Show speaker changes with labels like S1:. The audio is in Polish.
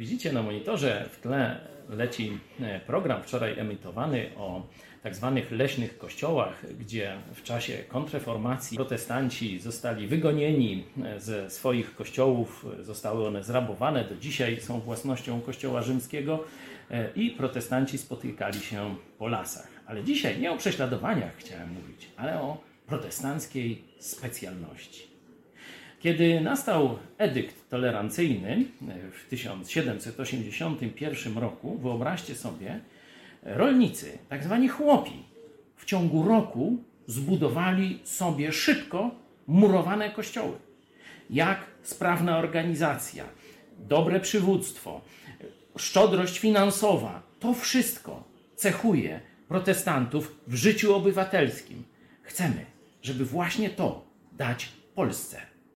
S1: Widzicie na monitorze w tle leci e, program wczoraj emitowany o tak zwanych leśnych kościołach, gdzie w czasie kontreformacji protestanci zostali wygonieni e, ze swoich kościołów, zostały one zrabowane, do dzisiaj są własnością kościoła rzymskiego e, i protestanci spotykali się po lasach. Ale dzisiaj nie o prześladowaniach chciałem mówić, ale o protestanckiej specjalności. Kiedy nastał edykt tolerancyjny e, w 1781 roku, wyobraźcie sobie, rolnicy, tak zwani chłopi, w ciągu roku zbudowali sobie szybko murowane kościoły. Jak sprawna organizacja, dobre przywództwo, szczodrość finansowa, to wszystko cechuje protestantów w życiu obywatelskim. Chcemy, żeby właśnie to dać Polsce.